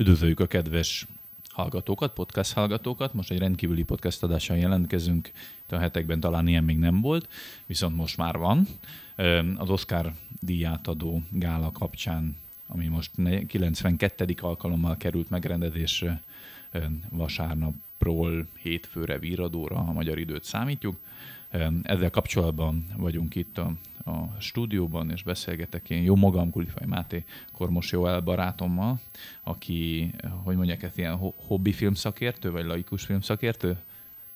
Üdvözöljük a kedves hallgatókat, podcast hallgatókat. Most egy rendkívüli podcast adással jelentkezünk. Itt a hetekben talán ilyen még nem volt, viszont most már van. Az Oscar díját adó gála kapcsán, ami most 92. alkalommal került megrendezésre vasárnapról hétfőre víradóra, a magyar időt számítjuk. Ezzel kapcsolatban vagyunk itt a a stúdióban, és beszélgetek én jó magam, Kulifaj Máté Kormos Joel barátommal, aki, hogy mondják, ez ilyen hobbi filmszakértő, vagy laikus filmszakértő?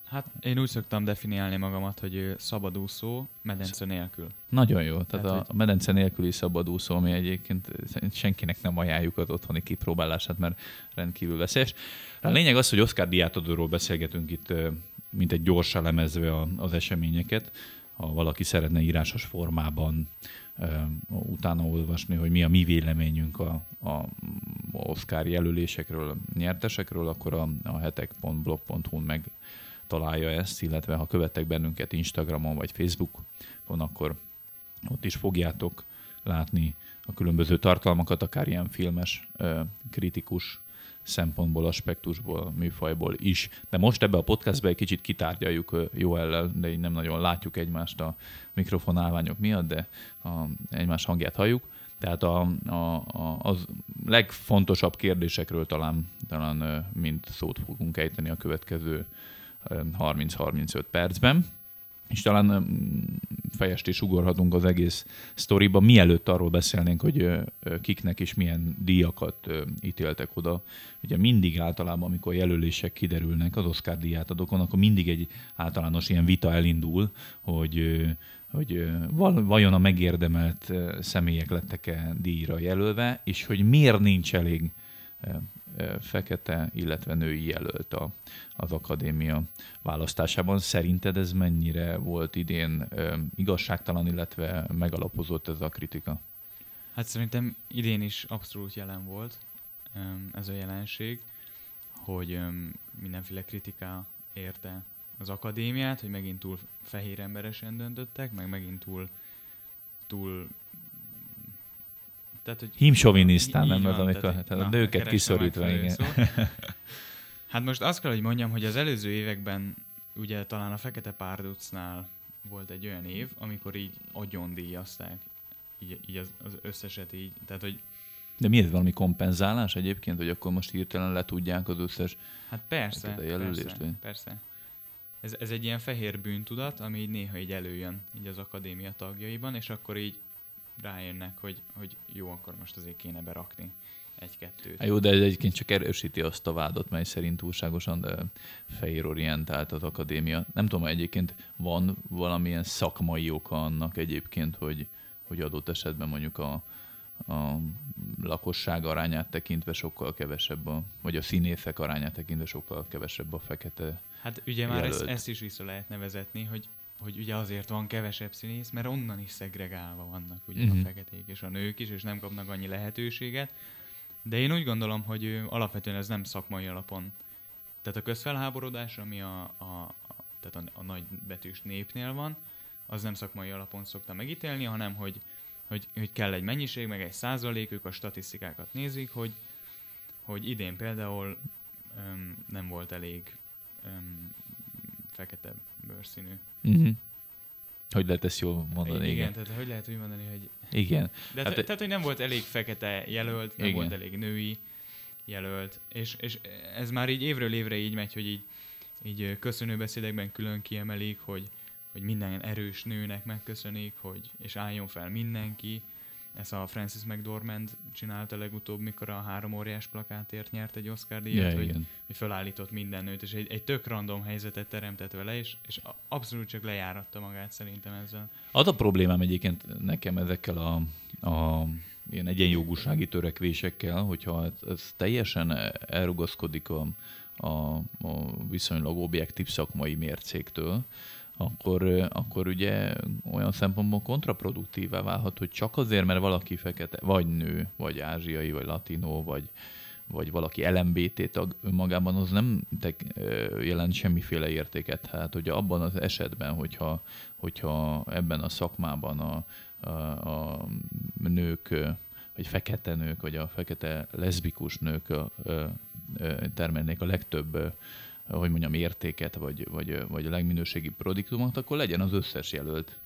Hát én úgy szoktam definiálni magamat, hogy szabadúszó, medence nélkül. Nagyon jó. Tehát hát, a hogy... medence nélküli szabadúszó, ami egyébként senkinek nem ajánljuk az otthoni kipróbálását, mert rendkívül veszélyes. A lényeg az, hogy Oscar diátadóról beszélgetünk itt, mint egy gyors elemezve az eseményeket. Ha valaki szeretne írásos formában utána olvasni, hogy mi a mi véleményünk a, a Oscar jelölésekről, nyertesekről, akkor a, a hetek.blog.hu-n meg találja ezt, illetve ha követtek bennünket Instagramon vagy Facebookon, akkor ott is fogjátok látni a különböző tartalmakat, akár ilyen filmes, kritikus szempontból, aspektusból, műfajból is. De most ebbe a podcastbe egy kicsit kitárgyaljuk ellel, de így nem nagyon látjuk egymást a mikrofonálványok miatt, de a, egymás hangját halljuk. Tehát a, a, a, az legfontosabb kérdésekről talán, talán mind szót fogunk ejteni a következő 30-35 percben és talán fejest is ugorhatunk az egész sztoriba, mielőtt arról beszélnénk, hogy kiknek és milyen díjakat ítéltek oda. Ugye mindig általában, amikor jelölések kiderülnek az Oscar díjátadókon, akkor mindig egy általános ilyen vita elindul, hogy hogy vajon a megérdemelt személyek lettek-e díjra jelölve, és hogy miért nincs elég fekete, illetve női jelölt a, az akadémia választásában. Szerinted ez mennyire volt idén igazságtalan, illetve megalapozott ez a kritika? Hát szerintem idén is abszolút jelen volt ez a jelenség, hogy mindenféle kritika érte az akadémiát, hogy megint túl fehér emberesen döntöttek, meg megint túl, túl tehát, hogy Himsovinisztán, nem az, amikor tehát, hát a nőket kiszorítva, igen. Hát most azt kell, hogy mondjam, hogy az előző években ugye talán a Fekete Párducnál volt egy olyan év, amikor így agyon díjazták így, így az, az összeset így, tehát hogy de mi ez valami kompenzálás egyébként, hogy akkor most hirtelen letudják az összes Hát persze, a jelölést, persze, vagy? persze. Ez, ez egy ilyen fehér bűntudat, ami így néha így előjön így az akadémia tagjaiban, és akkor így rájönnek, hogy, hogy jó, akkor most azért kéne berakni egy-kettőt. Hát jó, de ez egyébként csak erősíti azt a vádat, mely szerint túlságosan de orientált az akadémia. Nem tudom, egyébként van valamilyen szakmai oka annak egyébként, hogy, hogy adott esetben mondjuk a, a lakosság arányát tekintve sokkal kevesebb, a, vagy a színészek arányát tekintve sokkal kevesebb a fekete Hát ugye már ezt, ezt is vissza lehet nevezetni, hogy hogy ugye azért van kevesebb színész, mert onnan is szegregálva vannak ugye uh-huh. a mhm. feketék és a nők is, és nem kapnak annyi lehetőséget. De én úgy gondolom, hogy alapvetően ez nem szakmai alapon. Tehát a közfelháborodás, ami a, a, a, tehát a, a nagy betűs népnél van, az nem szakmai alapon szokta megítélni, hanem hogy, hogy, hogy kell egy mennyiség, meg egy százalék, ők a statisztikákat nézik, hogy, hogy idén például öm, nem volt elég öm, fekete bőrszínű Uh-huh. Hogy lehet ezt jól mondani? Igen, igen. tehát hogy lehet úgy mondani, hogy... Igen. De hát, tehát, hogy nem volt elég fekete jelölt, nem igen. volt elég női jelölt, és, és ez már így évről évre így megy, hogy így, így köszönőbeszédekben külön kiemelik, hogy, hogy minden erős nőnek megköszönik, hogy, és álljon fel mindenki, ez a Francis McDormand csinálta legutóbb, mikor a három óriás plakátért nyert egy Oscar díjat, yeah, hogy, hogy felállított minden nőt, és egy, egy tök random helyzetet teremtett vele, és, és abszolút csak lejáratta magát szerintem ezzel. Az a problémám egyébként nekem ezekkel a, a ilyen egyenjogúsági törekvésekkel, hogyha ez, ez teljesen elrugaszkodik a, a, a viszonylag objektív szakmai mércéktől, akkor, akkor ugye olyan szempontból kontraproduktívá válhat, hogy csak azért, mert valaki fekete, vagy nő, vagy ázsiai, vagy latinó, vagy, vagy valaki LMBT tag önmagában, az nem te, jelent semmiféle értéket. Hát ugye abban az esetben, hogyha, hogyha ebben a szakmában a, a, a nők vagy fekete nők, vagy a fekete leszbikus nők termelnék a legtöbb hogy mondjam, értéket, vagy, vagy, vagy a legminőségi produktumot, akkor legyen az összes jelölt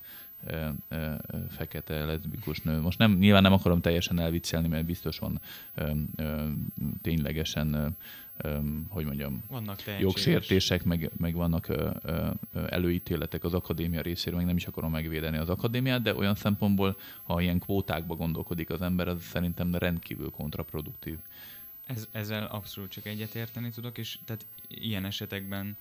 fekete leszbikus nő. Most nem, nyilván nem akarom teljesen elviccelni, mert biztos van ö, ö, ténylegesen hogy mondjam, vannak jogsértések, meg, meg vannak ö, ö, előítéletek az akadémia részéről, meg nem is akarom megvédeni az akadémiát, de olyan szempontból, ha ilyen kvótákba gondolkodik az ember, az szerintem rendkívül kontraproduktív. Ez, ezzel abszolút csak egyetérteni tudok, és tehát ilyen esetekben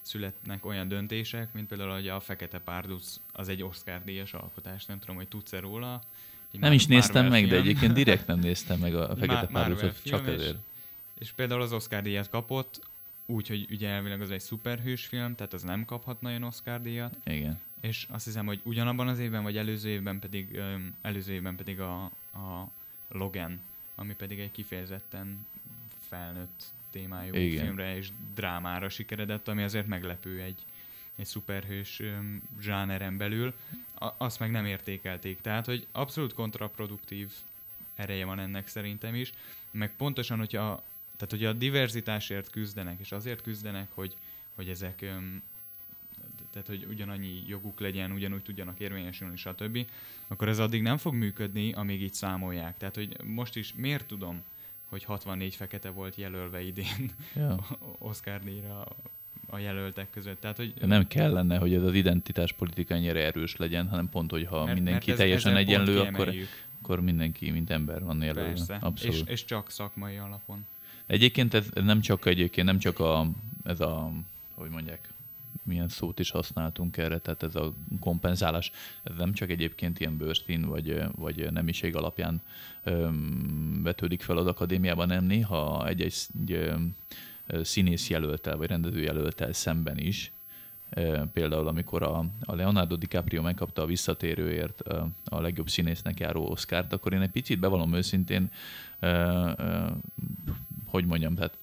születnek olyan döntések, mint például, hogy a Fekete Párduc az egy Oscar-díjas alkotás, nem tudom, hogy tudsz-e róla. Nem is néztem meg, film. de egyébként direkt nem néztem meg a Fekete Párducot, csak ezért. És, és például az Oscar-díjat kapott, úgy, hogy ugye elvileg az egy szuperhős film, tehát az nem kaphat nagyon Oscar-díjat. Igen. És azt hiszem, hogy ugyanabban az évben, vagy előző évben pedig, előző évben pedig a, a Logan, ami pedig egy kifejezetten felnőtt témájú Igen. filmre és drámára sikeredett, ami azért meglepő egy, egy szuperhős zsáneren belül. A, azt meg nem értékelték. Tehát, hogy abszolút kontraproduktív ereje van ennek szerintem is. Meg pontosan, hogyha tehát, hogy a diverzitásért küzdenek, és azért küzdenek, hogy, hogy ezek tehát, hogy ugyanannyi joguk legyen, ugyanúgy tudjanak érvényesülni, stb., akkor ez addig nem fog működni, amíg így számolják. Tehát, hogy most is miért tudom, hogy 64 fekete volt jelölve idén ja. Oscar díjra a jelöltek között. Tehát, hogy nem kellene, hogy ez az identitás politika ennyire erős legyen, hanem pont, hogy ha mert, mindenki mert ez, teljesen egyenlő, akkor, akkor mindenki, mint ember van jelölve. Persze. Abszolút. És, és csak szakmai alapon. Egyébként ez nem csak egyébként nem csak a, ez a, hogy mondják, milyen szót is használtunk erre, tehát ez a kompenzálás, ez nem csak egyébként ilyen bőrszín vagy, vagy nemiség alapján vetődik fel az akadémiában, nem néha egy-egy egy, színész jelöltel vagy rendező jelöltel szemben is, például amikor a, a Leonardo DiCaprio megkapta a visszatérőért a legjobb színésznek járó Oscárt, akkor én egy picit bevallom őszintén, hogy mondjam, tehát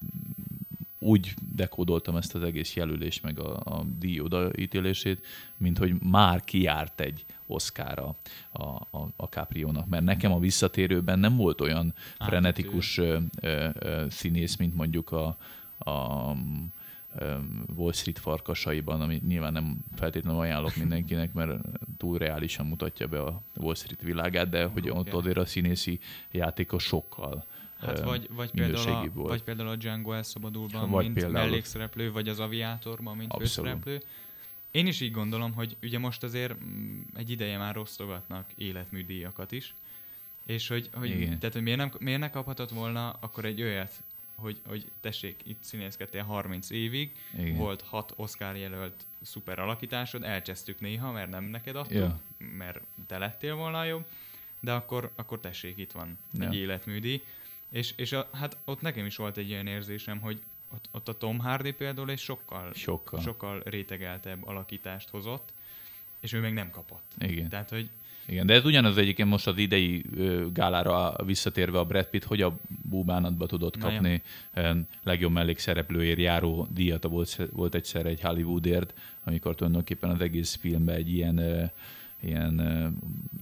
úgy dekódoltam ezt az egész jelölés meg a, a díj odaítélését, mint hogy már kiárt egy Oszkára a, a, a Capriónak, mert nekem a visszatérőben nem volt olyan frenetikus ö, ö, ö, színész, mint mondjuk a, a Wall Street farkasaiban, ami nyilván nem feltétlenül ajánlok mindenkinek, mert túl reálisan mutatja be a Wall Street világát, de hogy okay. ott azért a színészi játéka sokkal Hát vagy, vagy, például a, volt. vagy például a Django elszabadulban, vagy mint például... mellékszereplő, vagy az aviátorban, mint Abszolút. főszereplő. Én is így gondolom, hogy ugye most azért mm, egy ideje már osztogatnak életműdíjakat is, és hogy, hogy, tehát, hogy miért, nem, miért ne kaphatott volna akkor egy olyat, hogy, hogy tessék, itt színészkedtél 30 évig, Igen. volt hat Oscar jelölt szuper alakításod, elcsesztük néha, mert nem neked adtuk, ja. mert te lettél volna jobb, de akkor, akkor tessék, itt van ja. egy életműdíj. És, és a, hát ott nekem is volt egy ilyen érzésem, hogy ott, ott a Tom Hardy például egy sokkal, sokkal. sokkal rétegeltebb alakítást hozott, és ő még nem kapott. Igen. Tehát, hogy igen, de ez ugyanaz egyébként most az idei gálára visszatérve a Brad Pitt, hogy a búbánatba tudott kapni ja. legjobb mellékszereplőért járó díjat, volt, volt egyszer egy Hollywoodért, amikor tulajdonképpen az egész filmben egy ilyen ilyen...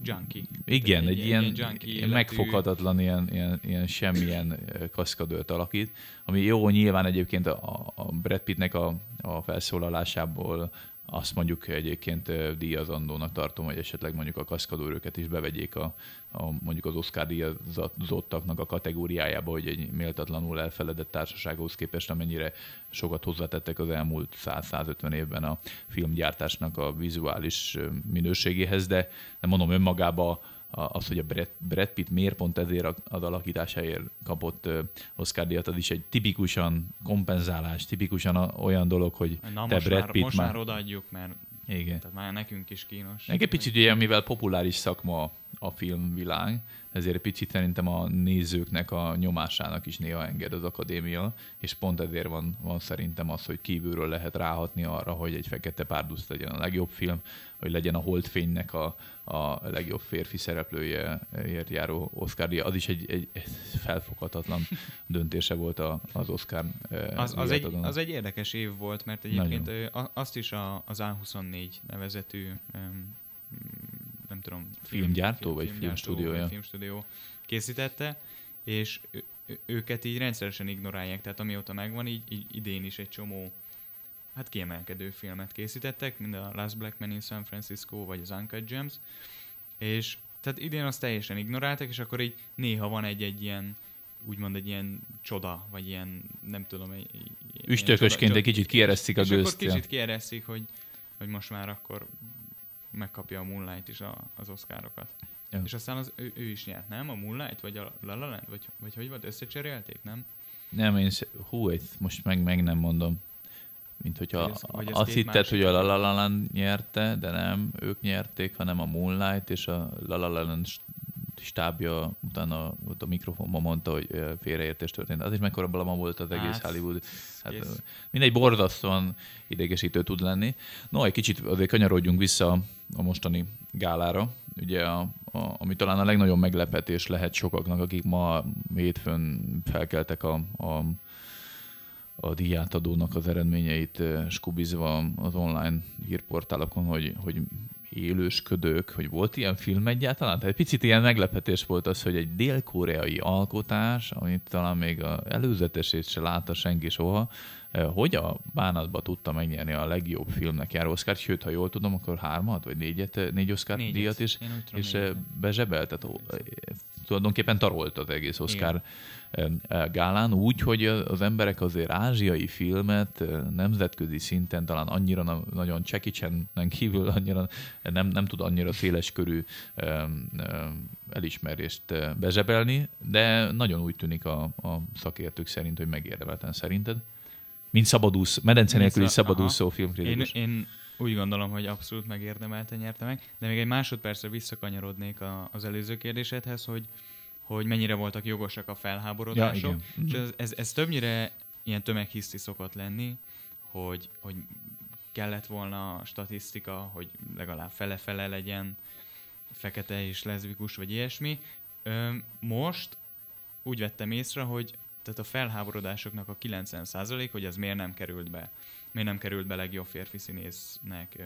Junkie. Igen, egy, egy, ilyen, ilyen megfoghatatlan, ilyen, ilyen, ilyen semmilyen kaszkadőrt alakít, ami jó, nyilván egyébként a, a Brad Pittnek a, a felszólalásából azt mondjuk egyébként díjazandónak tartom, hogy esetleg mondjuk a kaszkadőröket is bevegyék a, a mondjuk az Oscar díjazottaknak a kategóriájába, hogy egy méltatlanul elfeledett társasághoz képest, amennyire sokat hozzátettek az elmúlt 100-150 évben a filmgyártásnak a vizuális minőségéhez, de nem mondom önmagába az, hogy a Brad, Brad Pitt miért pont ezért az alakításáért kapott Oscar díjat, az is egy tipikusan kompenzálás, tipikusan olyan dolog, hogy Na, te Brad már, Pitt most már... már odaadjuk, mert igen. Tehát már nekünk is kínos. Egy picit ugye, mivel populáris szakma a filmvilág, ezért egy picit szerintem a nézőknek a nyomásának is néha enged az akadémia, és pont ezért van, van szerintem az, hogy kívülről lehet ráhatni arra, hogy egy Fekete Párduc legyen a legjobb film, hogy legyen a Holdfénynek a, a legjobb férfi szereplőjeért járó Oscar díja. Az is egy, egy felfoghatatlan döntése volt az Oscar az, az, egy, az egy érdekes év volt, mert egyébként Nagyon. azt is a, az A24 nevezetű nem tudom, filmgyártó film, vagy filmstúdiója? Vagy filmstúdió készítette, és őket így rendszeresen ignorálják, tehát amióta megvan, így, így idén is egy csomó hát kiemelkedő filmet készítettek, mint a Last Black Man in San Francisco, vagy az Uncut Gems, és tehát idén azt teljesen ignoráltak, és akkor így néha van egy-egy ilyen úgymond egy ilyen csoda, vagy ilyen, nem tudom, egy, Üstökösként egy kicsit kieresztik a gőzt. akkor kicsit kieresztik, hogy, hogy most már akkor megkapja a Moonlight is a, az oszkárokat. Ja. És aztán az, ő, ő, is nyert, nem? A Moonlight, vagy a La La Land, vagy, vagy hogy volt? Összecserélték, nem? Nem, én hú, most meg, meg nem mondom. Mint hogyha ez, azt hitted, hogy a La La Land nyerte, de nem, ők nyerték, hanem a Moonlight, és a La La Land stábja utána ott a mikrofonban mondta, hogy félreértés történt. Az is mekkora blama volt az egész hát, Hollywood. Hát, yes. mindegy borzasztóan idegesítő tud lenni. No, egy kicsit azért kanyarodjunk vissza a mostani gálára. Ugye, a, a, ami talán a legnagyobb meglepetés lehet sokaknak, akik ma hétfőn felkeltek a, a a díjátadónak az eredményeit skubizva az online hírportálokon, hogy, hogy élősködők, hogy volt ilyen film egyáltalán? Tehát egy picit ilyen meglepetés volt az, hogy egy dél-koreai alkotás, amit talán még a előzetesét se látta senki soha, eh, hogy a bánatba tudta megnyerni a legjobb filmnek járó Oscar, sőt, ha jól tudom, akkor hármat, vagy négyet, eh, négy Oscar négyet. díjat is, és eh, bezsebelt, tehát tulajdonképpen tarolt az egész Oscar Igen gálán, úgy, hogy az emberek azért ázsiai filmet nemzetközi szinten talán annyira nagyon csekicsenen kívül annyira nem, nem tud annyira széles körű elismerést bezsebelni, de nagyon úgy tűnik a, a szakértők szerint, hogy megérdemelten szerinted. Mint szabadúsz, medence nélküli szabadúszó filmkritikus. Én, én úgy gondolom, hogy abszolút megérdemelten nyerte meg, de még egy másodpercre visszakanyarodnék az előző kérdésedhez, hogy hogy mennyire voltak jogosak a felháborodások. Ja, igen. És ez, ez, ez többnyire ilyen tömeghiszti szokott lenni, hogy, hogy kellett volna statisztika, hogy legalább fele-fele legyen fekete és leszbikus, vagy ilyesmi. Most úgy vettem észre, hogy tehát a felháborodásoknak a 90% hogy ez miért nem került be. Miért nem került be legjobb férfi színésznek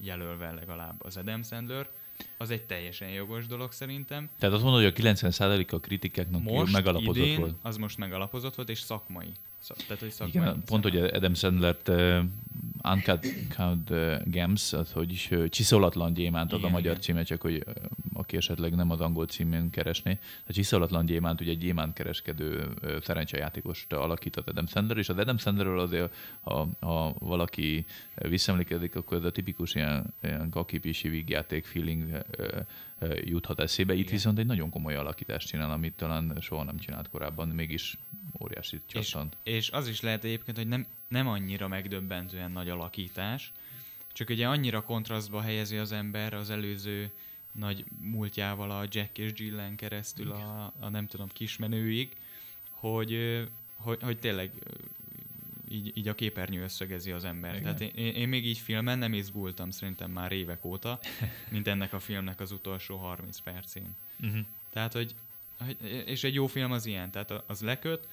jelölve legalább az Adam Sandler, az egy teljesen jogos dolog szerintem. Tehát azt mondod, hogy a 90% a kritikáknak most megalapozott idén volt? az most megalapozott volt, és szakmai. Szak, tehát, hogy szakmai Igen, pont, hogy Adam Sandler-t uh, Uncut uh, Gems, az hogy is uh, csiszolatlan gyémánt az a magyar címe, csak hogy uh, aki esetleg nem az angol címén keresné. A csiszolatlan gyémánt ugye egy gyémántkereskedő uh, szerencsejátékost alakított Adam Sandler, és az Adam Sandlerről azért, ha, ha valaki visszaemlékezik, akkor ez a tipikus ilyen, ilyen kakipisi vígjáték feeling juthat eszébe. Itt Igen. viszont egy nagyon komoly alakítást csinál, amit talán soha nem csinált korábban, mégis óriási csattant. És, és az is lehet egyébként, hogy nem, nem annyira megdöbbentően nagy alakítás, csak ugye annyira kontrasztba helyezi az ember az előző nagy múltjával a Jack és Jillen keresztül a, a nem tudom kismenőig, hogy, hogy, hogy tényleg így, így a képernyő összegezi az ember. Igen. Tehát én, én még így filmen nem izgultam szerintem már évek óta, mint ennek a filmnek az utolsó 30 percén. Uh-huh. Tehát, hogy, és egy jó film az ilyen, tehát az leköt,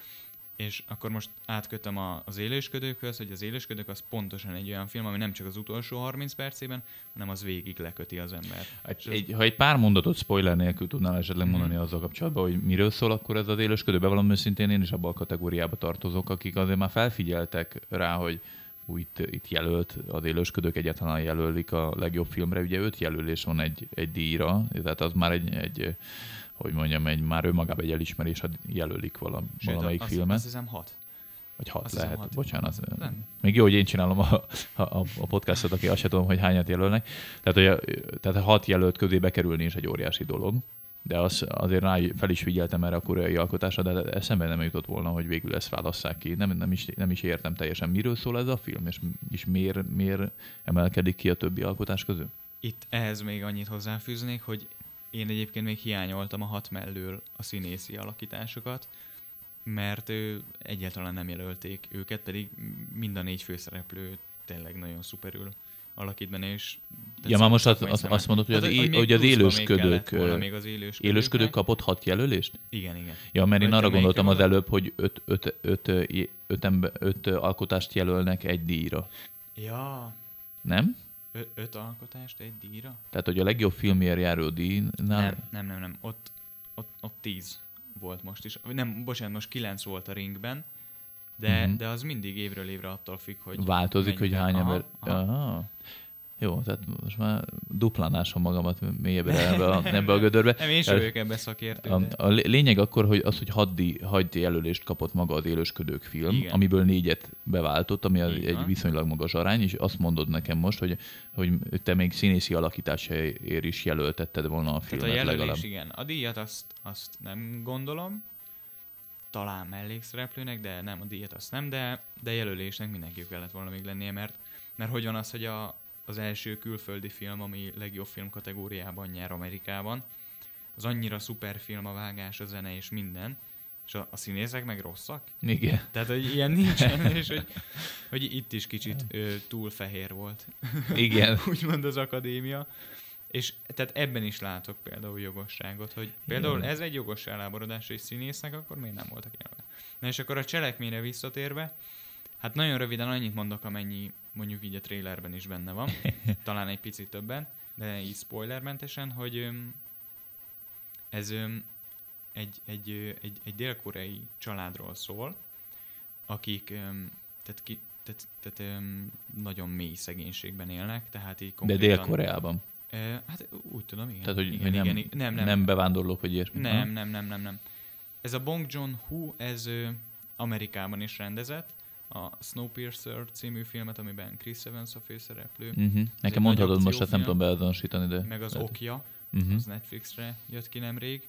és akkor most átkötöm a, az élősködőkhöz, hogy az élősködők az pontosan egy olyan film, ami nem csak az utolsó 30 percében, hanem az végig leköti az ember. Egy, egy, ha egy pár mondatot spoiler nélkül tudnál esetleg mm. mondani azzal kapcsolatban, hogy miről szól akkor ez az élősködő, bevallom őszintén én is abban a kategóriába tartozok, akik azért már felfigyeltek rá, hogy hú, itt, itt jelölt, az élősködők egyáltalán jelölik a legjobb filmre, ugye öt jelölés van egy, egy díjra, tehát az már egy, egy hogy mondjam, egy, már önmagában egy elismerés, ha jelölik valami, Sőt, valamelyik az, filmet. Azt hiszem hat. Vagy hat azt lehet, hat. bocsánat. Nem. Még jó, hogy én csinálom a, a, a podcastot, aki azt sem tudom, hogy hányat jelölnek. Tehát, hogy, tehát a hat jelölt közé bekerülni is egy óriási dolog. De az, azért rá fel is figyeltem erre a koreai alkotásra, de eszembe nem jutott volna, hogy végül ezt válasszák ki. Nem, nem, is, nem is értem teljesen, miről szól ez a film, és, és miért, miért emelkedik ki a többi alkotás közül. Itt ehhez még annyit hozzáfűznék, hogy én egyébként még hiányoltam a hat mellől a színészi alakításokat, mert ő egyáltalán nem jelölték őket, pedig mind a négy főszereplő tényleg nagyon szuperül alakít benne, és... Ja, már most azt, azt, azt mondod, hogy az, hogy, hogy az élősködők, még az élősködők kapott hat jelölést? Igen, igen. Ja, mert én arra gondoltam az előbb, hogy öt, öt, öt, öt, öt, öt alkotást jelölnek egy díjra. Ja. Nem? Ö- öt alkotást egy díjra? Tehát, hogy a legjobb filmért járó díjnál... Nem, nem, nem, nem. Ott, ott, ott tíz volt most is. Nem, bocsánat, most kilenc volt a ringben, de, Mhm. de az mindig évről évre attól függ, hogy Változik, hogy hány Aha, ember... aha. Aha. Jó, tehát most már duplánásom magamat mélyebbre ebbe a, ebbe a gödörbe. Nem, én sem Tehát vagyok ebbe szakértő. A, a lé- lényeg akkor, hogy az, hogy díj, hat jelölést kapott maga az élősködők film, Igen. amiből négyet beváltott, ami Így egy viszonylag magas arány, és azt mondod nekem most, hogy, hogy te még színészi alakításért is jelöltetted volna a Tehát filmet a jelölés, legalább. igen. A díjat azt, azt nem gondolom. Talán mellékszereplőnek, de nem, a díjat azt nem, de, de jelölésnek mindenképp kellett volna még lennie, mert, mert hogy van az, hogy a, az első külföldi film, ami legjobb film kategóriában nyer Amerikában, az annyira szuper film, a vágás, a zene és minden, és a, a színészek meg rosszak. Igen. Tehát, hogy ilyen nincsen, és hogy, hogy itt is kicsit ö, túl fehér volt Igen. úgymond az akadémia. És tehát ebben is látok például jogosságot, hogy például Igen. ez egy jogos eláborodás egy színésznek, akkor miért nem voltak jelölve. Na és akkor a cselekményre visszatérve, hát nagyon röviden annyit mondok, amennyi mondjuk így a trailerben is benne van, talán egy picit többen, de így spoilermentesen, hogy ez egy, egy, egy, egy dél-koreai családról szól, akik tehát, ki, tehát, tehát nagyon mély szegénységben élnek, tehát így De konkrétan... Dél-Koreában. Ö, Hát úgy tudom, igen. Tehát, hogy, igen, hogy nem, igen, igen, nem, nem, nem bevándorlók, vagy ilyesmi. nem, nem, nem, nem, nem. Ez a Bong Joon-ho, ez Amerikában is rendezett, a Snowpiercer című filmet, amiben Chris Evans a főszereplő, Uh-huh. Nekem mondhatod most, ezt nem akciófilm. tudom beazonosítani, de... meg az lehet- Okja, Mhm. az Netflixre jött ki nemrég.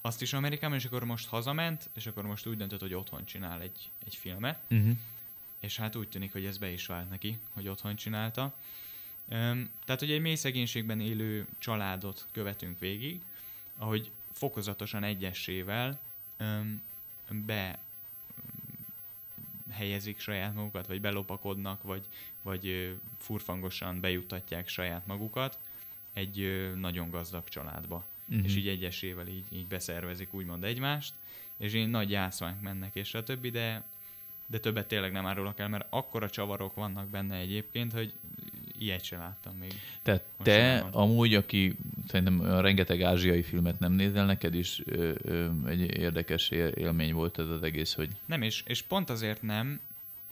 Azt is Amerikában, és akkor most hazament, és akkor most úgy döntött, hogy otthon csinál egy, egy filmet. Mhm. És hát úgy tűnik, hogy ez be is vált neki, hogy otthon csinálta. Öm, tehát, hogy egy mély szegénységben élő családot követünk végig, ahogy fokozatosan egyesével öm, be helyezik saját magukat, vagy belopakodnak, vagy, vagy furfangosan bejuttatják saját magukat egy nagyon gazdag családba. Mhm. És így egyesével így, így beszervezik úgymond egymást, és így nagy játszmánk mennek, és a többi, de, de többet tényleg nem árulok el, mert akkora csavarok vannak benne egyébként, hogy ilyet se láttam még. Tehát te Mostanában. amúgy, aki szerintem rengeteg ázsiai filmet nem nézel, neked is ö, ö, egy érdekes él- élmény volt ez az egész, hogy Nem, és, és pont azért nem,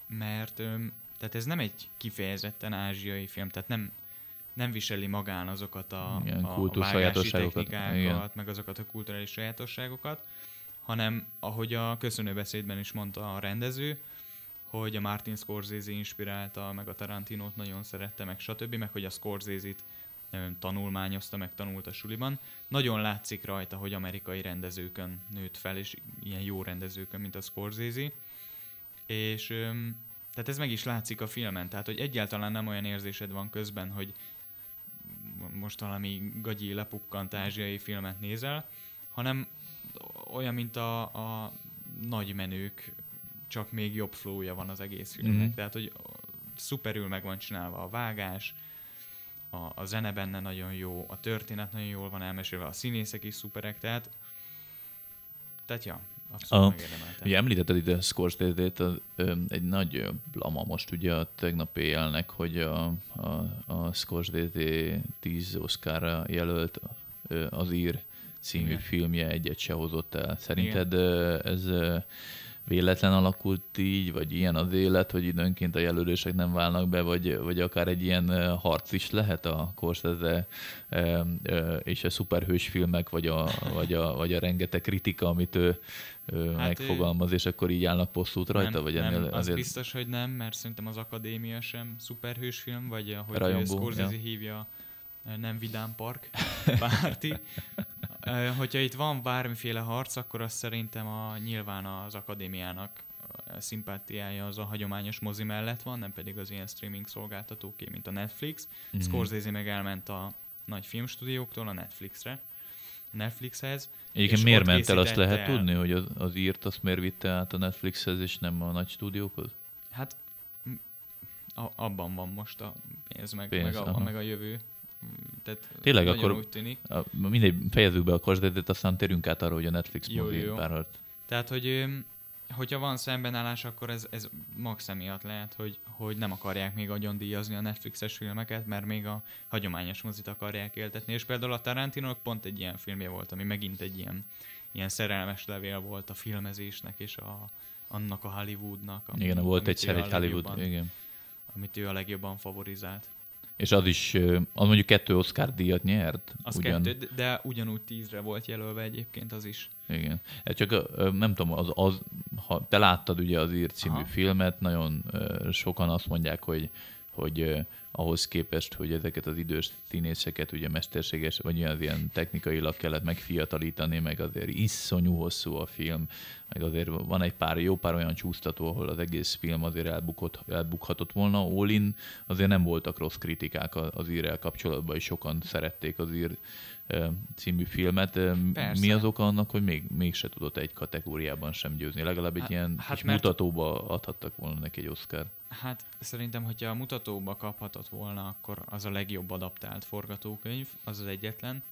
mert öm, tehát ez nem egy kifejezetten ázsiai film, tehát nem, nem viseli magán azokat a, Igen, a, a vágási technikákat, Igen. meg azokat a kulturális sajátosságokat, hanem ahogy a köszönőbeszédben is mondta a rendező, hogy a Martin Scorsese inspirálta, meg a Tarantinót nagyon szerette, meg stb., meg hogy a Scorsese-t tanulmányozta, meg tanult a suliban. Nagyon látszik rajta, hogy amerikai rendezőkön nőtt fel, és ilyen jó rendezőkön, mint a Scorsese. És tehát ez meg is látszik a filmen, tehát hogy egyáltalán nem olyan érzésed van közben, hogy most valami gagyi lepukkant ázsiai filmet nézel, hanem olyan, mint a, a nagy menők, csak még jobb flowja van az egész filmnek. Mhm. Mm-hmm. Tehát, hogy szuperül meg van csinálva a vágás, a, a zene benne nagyon jó, a történet nagyon jól van elmesélve, a színészek is szuperek, tehát tehát ja, abszolút A-. Ugye említetted a Scorsese-t, egy nagy blama most ugye a tegnap éjjelnek, hogy a, a, a Scorsese 10 Oscarra jelölt az ír című Igen. filmje egyet se hozott el. Szerinted ö, ez véletlen alakult így, vagy ilyen az élet, hogy időnként a jelölések nem válnak be, vagy, vagy akár egy ilyen harc is lehet a ö, és a szuperhős filmek, vagy a, vagy a, vagy a rengeteg kritika, amit ő hát megfogalmaz, és akkor így állnak posztút rajta? nem, vagy nem, ennél az azért... biztos, hogy nem, mert szerintem az Akadémia sem szuperhős film, vagy ahogy Rajongó, Scorsese ja. hívja, nem Vidám Park, párti. Hogyha itt van bármiféle harc, akkor az szerintem a, nyilván az akadémiának szimpátiája az a hagyományos mozi mellett van, nem pedig az ilyen streaming szolgáltatóké, mint a Netflix. Mhm. Mm-hmm. Scorsese meg elment a nagy filmstúdióktól a Netflixre, Netflixhez. Egyébként miért ment el, azt lehet el. tudni, hogy az, az írt azt miért vitte át a Netflixhez, és nem a nagy stúdiókhoz? Hát a, abban van most a pénz, meg, Pénz, pénz, meg, a, aha. meg a jövő. Mm, Tehát Tényleg, akkor- úgy tűnik. A, mindegy, fejezzük be a Scorsese-t, aztán térünk át arra, hogy a Netflix Jó, mozi jó. párharc. Tehát, hogy hogyha van szembenállás, akkor ez, ez max emiatt lehet, hogy, hogy nem akarják még agyon díjazni a Netflixes filmeket, mert még a hagyományos mozit akarják éltetni. És például a Tarantino pont egy ilyen filmje volt, ami megint egy ilyen, ilyen szerelmes levél volt a filmezésnek és a, annak a Hollywoodnak. Ami, igen, volt egyszer egy Hollywood, igen. Amit ő a legjobban favorizált. És az is, az mondjuk kettő Oscar díjat nyert. Az ugyan. kettő, de ugyanúgy tízre volt jelölve egyébként az is. Igen. Hát csak nem tudom, az, az, ha te láttad ugye az írt című Aha. filmet, nagyon sokan azt mondják, hogy, hogy ahhoz képest, hogy ezeket az idős színészeket ugye mesterséges, vagy ilyen, ilyen technikailag kellett megfiatalítani, meg azért iszonyú hosszú a film, meg azért van egy pár, jó pár olyan csúsztató, ahol az egész film azért elbukott, elbukhatott volna. Olin azért nem voltak rossz kritikák az írrel kapcsolatban, és sokan szerették az ír című filmet. Persze. Mi az oka annak, hogy még, mégse tudott egy kategóriában sem győzni? Legalább egy hát, ilyen hát kis mert... mutatóba adhattak volna neki egy Oscar. Hát szerintem, hogyha a mutatóba kaphatott volna, akkor az a legjobb adaptált forgatókönyv, az az egyetlen.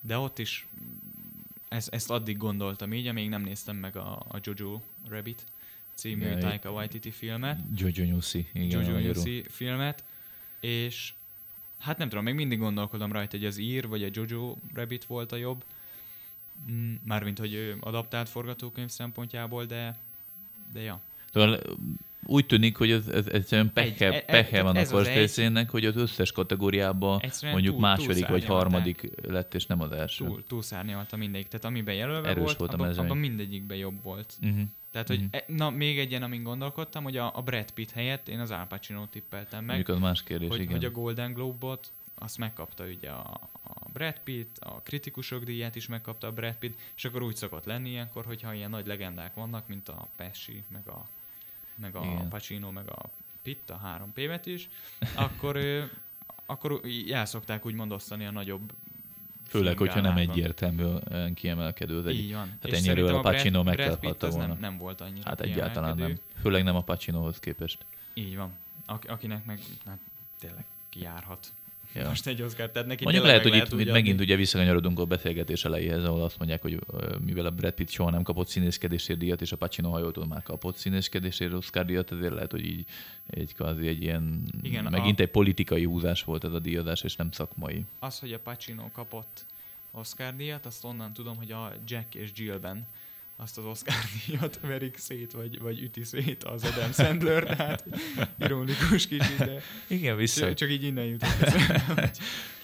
De ott is ezt, ezt addig gondoltam így, amíg nem néztem meg a, a Jojo Rabbit című yeah, Taika Waititi filmet. Jojo Nyuszi. Jojo Nyuszi filmet, és hát nem tudom, még mindig gondolkodom rajta, hogy az ír vagy a Jojo Rabbit volt a jobb. Mm, mármint, hogy adaptált forgatókönyv szempontjából, de, de ja. Úgy tűnik, hogy ez, ez egyszerűen pehe, egy, pehe van a Scorsese-nek, hogy az összes kategóriában mondjuk túl, második vagy harmadik lett, és nem az első. Túl, túlszárnyalta mindegyik. Tehát amiben jelölve Erős volt, abban, abban mindegyikben jobb volt. Uh-huh. Tehát, hogy uh-huh. na, még egy ilyen, amin gondolkodtam, hogy a, a Brad Pitt helyett én az Al Pacino tippeltem meg. Mondjuk az más kérdés, hogy, igen. hogy a Golden Globe-ot azt megkapta ugye a, a Brad Pitt, a kritikusok díját is megkapta a Brad Pitt, és akkor úgy szokott lenni ilyenkor, hogyha ilyen nagy legendák vannak, mint a Pesci, meg a meg a Igen. Pacino, meg a Pitt, a három pévet is, akkor, akkor el szokták úgymond osztani a nagyobb Főleg, hogyha nem egyértelműen kiemelkedő az egy. Így van. Hát ennyiről a Pacino megkaphatta volna. Nem, nem volt annyira Hát egyáltalán nem. Főleg nem a Pacinohoz képest. Így van. Ak- akinek meg hát, tényleg kijárhat Ja. Most egy Oscar, tehát neki Mondjuk lehet, hogy itt, itt megint ugye visszakanyarodunk a beszélgetés elejéhez, ahol azt mondják, hogy mivel a Brad Pitt soha nem kapott színészkedésért díjat, és a Pacino hajótól már kapott színészkedésért Oscar díjat, ezért lehet, hogy így egy, kvázi egy ilyen, Igen, megint a... egy politikai húzás volt ez a díjazás, és nem szakmai. Az, hogy a Pacino kapott Oscar díjat, azt onnan tudom, hogy a Jack és Jillben azt az Oscar díjat verik szét, vagy, vagy üti szét az Adam Sandler, tehát ironikus kicsit, de Igen, vissza. csak így innen jutott eszembe,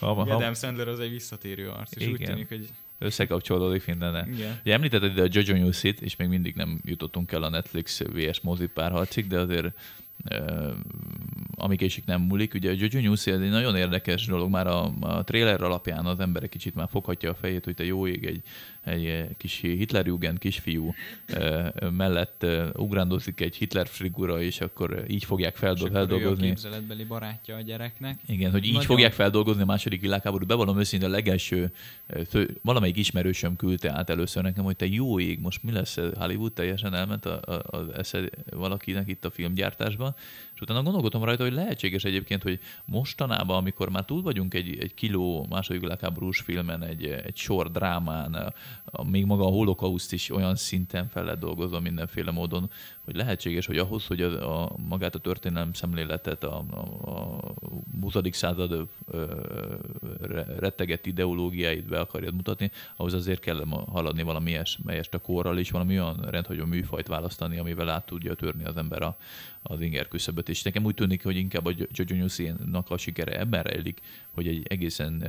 hogy Adam Sandler az egy visszatérő arc, és Igen. úgy tűnik, hogy összekapcsolódik minden. Igen. Ugye említetted ide a Jojo Newsit, és még mindig nem jutottunk el a Netflix vs. mozi párharcig, de azért ami késik nem múlik. Ugye a Jojo News egy nagyon érdekes dolog, már a, a trailer alapján az ember kicsit már foghatja a fejét, hogy te jó ég egy, egy kis Hitlerjugend kisfiú mellett ugrándozik egy Hitler figura, és akkor így fogják feldol- feldolgozni. Képzeletbeli barátja a gyereknek. Igen, hogy így nagyon... fogják feldolgozni a második világháborút. Bevallom őszintén a legelső, valamelyik ismerősöm küldte át először nekem, hogy te jó ég, most mi lesz Hollywood, teljesen elment a, a, a esze valakinek itt a filmgyártásban, és utána gondolkodtam rajta, hogy lehetséges egyébként, hogy mostanában, amikor már túl vagyunk egy, egy kiló második világháborús filmen, egy, egy sor drámán, még maga a holokauszt is olyan szinten fel lehet dolgozva mindenféle módon, hogy lehetséges, hogy ahhoz, hogy a, a magát a történelem szemléletet, a, a, a 20. század ö, rettegett ideológiáit be akarjad mutatni, ahhoz azért kell haladni valami ilyesmelyest a korral, és valami olyan rendhagyó műfajt választani, amivel át tudja törni az ember a, az inger küszöböt. És nekem úgy tűnik, hogy inkább a Jojo Newsy-nak a sikere ebben rejlik, hogy egy egészen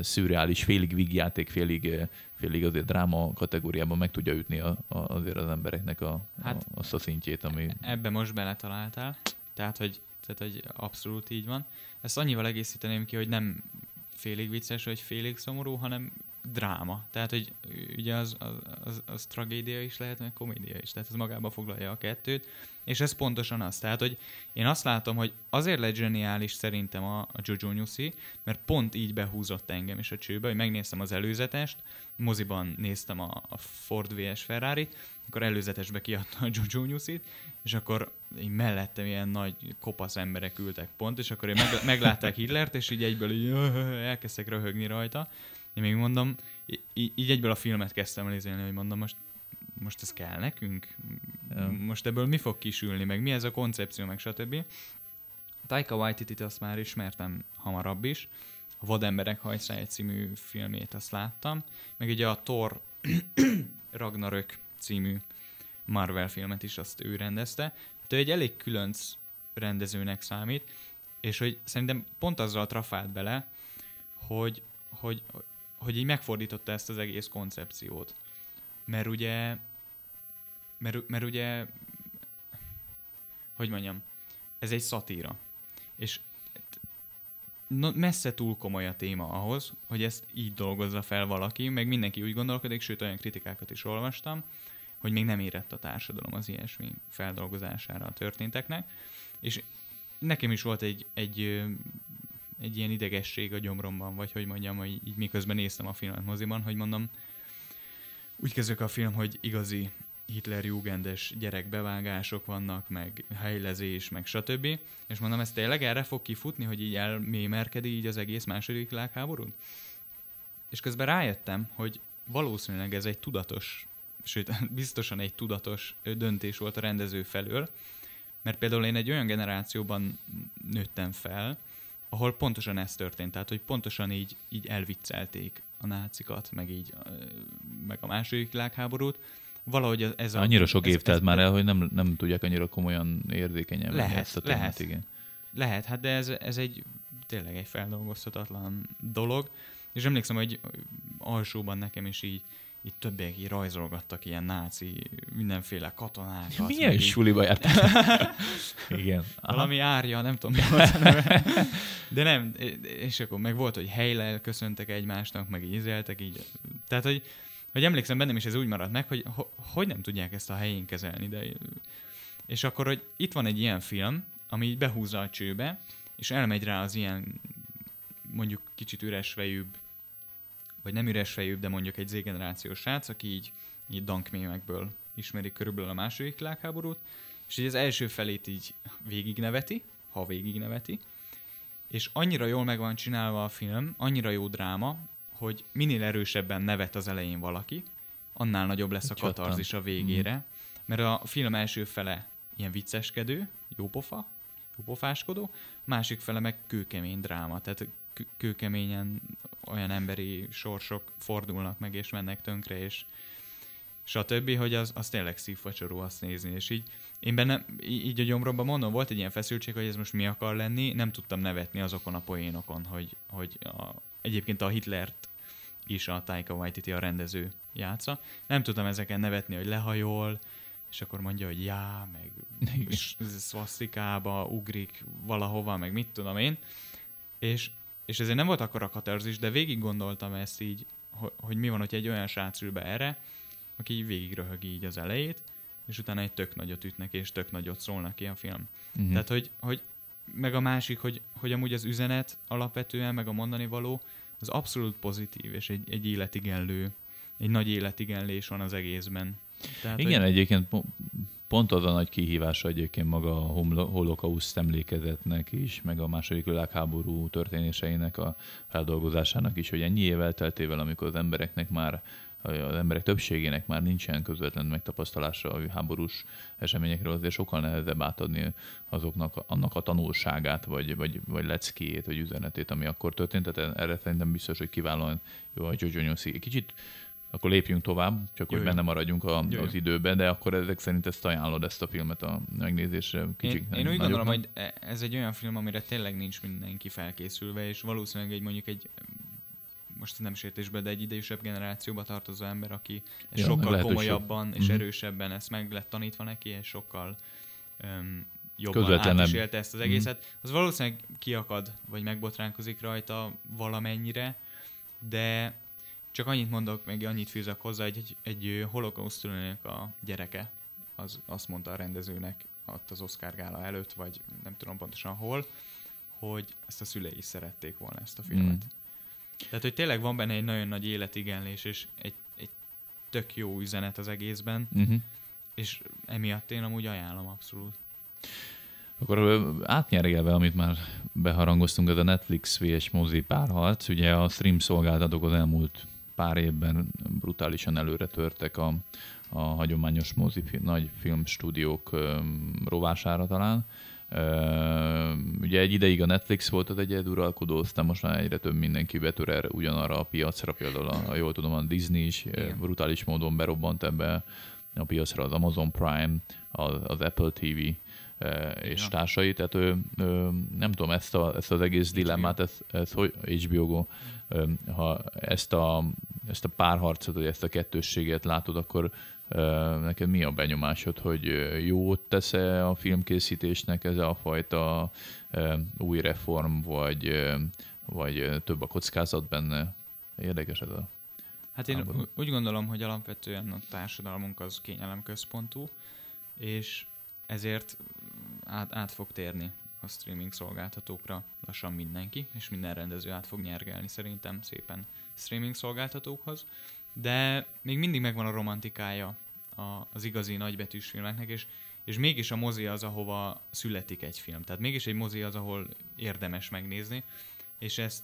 szürreális, félig vígjáték, félig, félig azért dráma kategóriában meg tudja ütni a, a, azért az embereknek a, hát, a, azt a szintjét, ami... Ebbe most beletaláltál, tehát hogy, tehát, hogy abszolút így van. Ezt annyival egészíteném ki, hogy nem félig vicces, vagy félig szomorú, hanem dráma. Tehát, hogy ugye az, az, az, az tragédia is lehet, meg komédia is. Tehát ez magába foglalja a kettőt. És ez pontosan az. Tehát, hogy én azt látom, hogy azért lett zseniális szerintem a, a Jojo Nyuszi, mert pont így behúzott engem is a csőbe, hogy megnéztem az előzetest, moziban néztem a, a Ford vs Ferrari, akkor előzetesbe kiadta a Jojo Nyuszit, és akkor így mellettem ilyen nagy kopasz emberek ültek pont, és akkor én meg, meglátták Hitlert, és így egyből így, elkezdtek röhögni rajta. Én még mondom, így, így egyből a filmet kezdtem nézni, hogy mondom, most most ez kell nekünk? Ja. Most ebből mi fog kisülni, meg mi ez a koncepció, meg stb. Taika Waititi-t azt már ismertem hamarabb is. A Vademberek hajszája című filmét azt láttam. Meg ugye a Thor Ragnarök című Marvel filmet is azt ő rendezte. Tehát ő egy elég különc rendezőnek számít, és hogy szerintem pont azzal trafált bele, hogy, hogy, hogy így megfordította ezt az egész koncepciót. Mert ugye, mert, mert ugye, hogy mondjam, ez egy szatíra. És messze túl komoly a téma ahhoz, hogy ezt így dolgozza fel valaki, meg mindenki úgy gondolkodik, sőt olyan kritikákat is olvastam, hogy még nem érett a társadalom az ilyesmi feldolgozására a történteknek. És nekem is volt egy, egy, egy ilyen idegesség a gyomromban, vagy hogy mondjam, hogy így miközben néztem a filmet moziban, hogy mondom, úgy kezdődik a film, hogy igazi Hitler-jugendes gyerekbevágások vannak, meg helylezés, meg stb. És mondom, ez tényleg erre fog kifutni, hogy így elmémerkedi így az egész második világháború? És közben rájöttem, hogy valószínűleg ez egy tudatos, sőt, biztosan egy tudatos döntés volt a rendező felől, mert például én egy olyan generációban nőttem fel, ahol pontosan ez történt, tehát hogy pontosan így, így elviccelték a nácikat, meg így, meg a második világháborút, valahogy ez a... Annyira sok év telt már el, hogy nem, nem tudják annyira komolyan érzékenyen lehet, ezt a témát, lehet. igen. Lehet, hát de ez, ez egy tényleg egy feldolgozhatatlan dolog, és emlékszem, hogy alsóban nekem is így itt többiek így rajzolgattak ilyen náci, mindenféle katonákat. Milyen így... suliba jártál? Igen. Aha. Valami árja, nem tudom mi volt a neve. De nem, és akkor meg volt, hogy helyle köszöntek egymásnak, meg ízeltek, így. Tehát, hogy hogy emlékszem bennem is ez úgy maradt meg, hogy ho, hogy nem tudják ezt a helyén kezelni. De... És akkor, hogy itt van egy ilyen film, ami így behúzza a csőbe, és elmegy rá az ilyen mondjuk kicsit üres fejűbb, vagy nem üres fejűbb, de mondjuk egy Z-generációs srác, aki így, így dankmémekből ismeri körülbelül a második világháborút, és így az első felét így végigneveti, ha végigneveti, és annyira jól meg van csinálva a film, annyira jó dráma, hogy minél erősebben nevet az elején valaki, annál nagyobb lesz a katarzis a végére. Mm. Mert a film első fele ilyen vicceskedő, jópofa, jópofáskodó, másik fele meg kőkemény dráma, tehát kőkeményen olyan emberi sorsok fordulnak meg és mennek tönkre, és stb., hogy az, az tényleg szívfacsoró azt nézni, és így én benne, így a gyomromban mondom, volt egy ilyen feszültség, hogy ez most mi akar lenni, nem tudtam nevetni azokon a poénokon, hogy, hogy a, egyébként a Hitlert is a Taika Waititi a rendező játsza. Nem tudtam ezeken nevetni, hogy lehajol, és akkor mondja, hogy já, meg szvasztikába ugrik valahova, meg mit tudom én. És, és ezért nem volt akkor a katarzis, de végig gondoltam ezt így, hogy, hogy mi van, hogy egy olyan srác ül be erre, aki így végig röhög így az elejét, és utána egy tök nagyot ütnek, és tök nagyot szólnak ki a film. Uh-huh. Tehát, hogy, hogy meg a másik, hogy, hogy amúgy az üzenet alapvetően, meg a mondani való, az abszolút pozitív, és egy, egy életigenlő, egy nagy életigenlés van az egészben. Tehát, Igen, hogy... egyébként pont az a nagy kihívása egyébként maga a holokauszt emlékezetnek is, meg a második világháború történéseinek a feldolgozásának is, hogy ennyi év elteltével, amikor az embereknek már az emberek többségének már nincsen közvetlen megtapasztalása a háborús eseményekről, azért sokkal nehezebb átadni azoknak annak a tanulságát, vagy, vagy, vagy leckéjét, vagy üzenetét, ami akkor történt. Tehát erre szerintem biztos, hogy kiválóan jó a Jojo. Kicsit akkor lépjünk tovább, csak Jöjjön. hogy benne maradjunk a, az időben, de akkor ezek szerint ezt ajánlod ezt a filmet a megnézésre. Kicsit én, én úgy gondolom, hogy ez egy olyan film, amire tényleg nincs mindenki felkészülve, és valószínűleg egy mondjuk egy most nem sértésbe, de egy idősebb generációba tartozó ember, aki ja, sokkal komolyabban és mm-hmm. erősebben ezt meg lett tanítva neki, és sokkal um, jobban élte ezt az mhm. egészet, mm-hmm. az valószínűleg kiakad, vagy megbotránkozik rajta valamennyire, de csak annyit mondok, meg annyit fűzök hozzá, hogy egy, egy, holokausztulónak a gyereke, az azt mondta a rendezőnek ott az Oscar gála előtt, vagy nem tudom pontosan hol, hogy ezt a szülei is szerették volna ezt a filmet. Mm. Tehát, hogy tényleg van benne egy nagyon nagy életigenlés, és egy, egy tök jó üzenet az egészben, uh-huh. és emiatt én amúgy ajánlom abszolút. Akkor átnyergelve, amit már beharangoztunk, ez a Netflix vs. mozi párharc, ugye a stream szolgáltatók az elmúlt pár évben brutálisan előre törtek a, a hagyományos mozi nagy filmstúdiók rovására talán. Ugye egy ideig a Netflix volt az egyeduralkodó, aztán most már egyre több mindenki betör erre ugyanarra a piacra, például, a, jól tudom, a Disney is Igen. brutális módon berobbant ebbe a piacra, az Amazon Prime, az, az Apple TV, és ja. társai, tehát ő, ő, nem tudom, ezt, a, ezt az egész HBO. dilemmát, ez, ez hogy HBO ha ezt a, ezt a párharcot, vagy ezt a kettősséget látod, akkor neked mi a benyomásod, hogy jót tesz-e a filmkészítésnek ez a fajta új reform, vagy, vagy több a kockázat benne? Érdekes ez a Hát én háború. úgy gondolom, hogy alapvetően a társadalmunk az kényelemközpontú, és ezért át, át fog térni a streaming szolgáltatókra lassan mindenki, és minden rendező át fog nyergelni szerintem szépen streaming szolgáltatókhoz, de még mindig megvan a romantikája a, az igazi nagybetűs filmeknek, és, és mégis a mozi az, ahova születik egy film. Tehát mégis egy mozi az, ahol érdemes megnézni, és ezt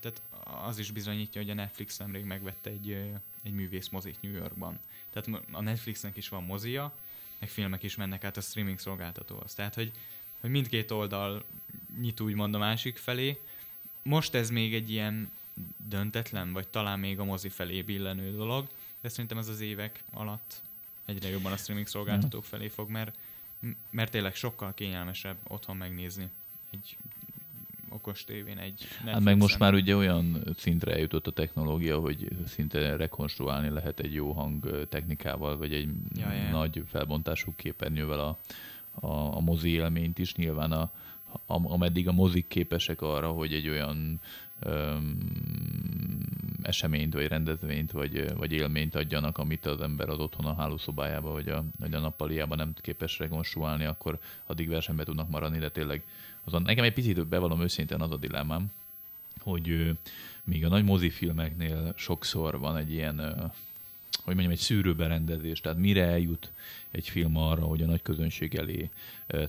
tehát az is bizonyítja, hogy a Netflix nemrég megvette egy, egy művész mozit New Yorkban. Tehát a Netflixnek is van mozia, meg filmek is mennek át a streaming szolgáltatóhoz. Tehát, hogy, hogy mindkét oldal nyit úgymond a másik felé. Most ez még egy ilyen döntetlen, vagy talán még a mozi felé billenő dolog, de szerintem ez az évek alatt egyre jobban a streaming szolgáltatók felé fog, mert, mert tényleg sokkal kényelmesebb otthon megnézni egy okos tévén egy Netflixen. Hát meg most már ugye olyan szintre eljutott a technológia, hogy szinte rekonstruálni lehet egy jó hang technikával, vagy egy ja, ja. nagy felbontású képernyővel a, a, a mozi élményt is. Nyilván a, a, ameddig a mozik képesek arra, hogy egy olyan eseményt, vagy rendezvényt, vagy, vagy élményt adjanak, amit az ember az otthon a hálószobájába, vagy a, vagy a nappaliában nem képes rekonstruálni, akkor addig versenybe tudnak maradni, de tényleg azon nekem egy picit bevallom őszintén az a dilemmám, hogy még a nagy mozifilmeknél sokszor van egy ilyen, hogy mondjam, egy szűrőberendezés, tehát mire eljut egy film arra, hogy a nagy közönség elé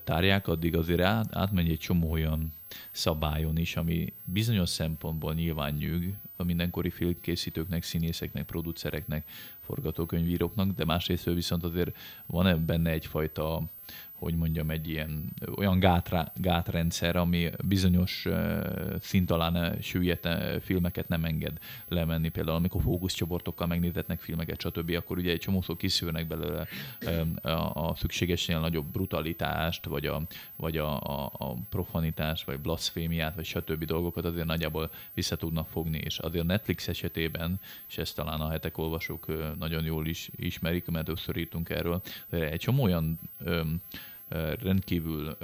tárják, addig azért át, átmegy egy csomó olyan szabályon is, ami bizonyos szempontból nyilván nyűg a mindenkori filmkészítőknek, színészeknek, producereknek, forgatókönyvíróknak, de másrészt viszont azért van benne egyfajta hogy mondjam, egy ilyen olyan gátra, gátrendszer, ami bizonyos szint alá süllyedt filmeket nem enged lemenni. Például amikor fókuszcsoportokkal megnézetnek filmeket, stb., akkor ugye egy csomószor kiszűrnek belőle a, a szükségesnél nagyobb brutalitást, vagy a, vagy a, a, a profanitást, vagy blasfémiát, vagy stb. dolgokat azért nagyjából vissza tudnak fogni. És azért Netflix esetében, és ezt talán a hetek olvasók nagyon jól is ismerik, mert többször írtunk erről, egy csomó olyan rendkívül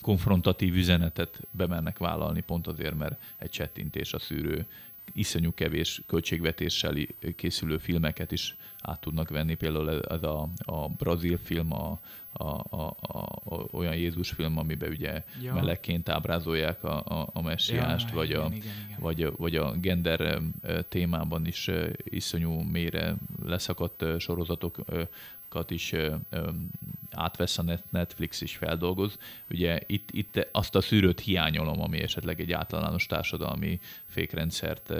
konfrontatív üzenetet bemennek vállalni, pont azért, mert egy csettintés a szűrő iszonyú kevés költségvetéssel készülő filmeket is át tudnak venni. Például ez a, a brazil film, a, a, a, a, olyan Jézus film, amiben ugye ja. melegként ábrázolják a, a, a messiást, ja, vagy, igen, a, igen, igen. Vagy, vagy a gender témában is iszonyú mélyre leszakadt sorozatok játékokat is átvesz a Netflix is feldolgoz. Ugye itt, itt azt a szűrőt hiányolom, ami esetleg egy általános társadalmi fékrendszert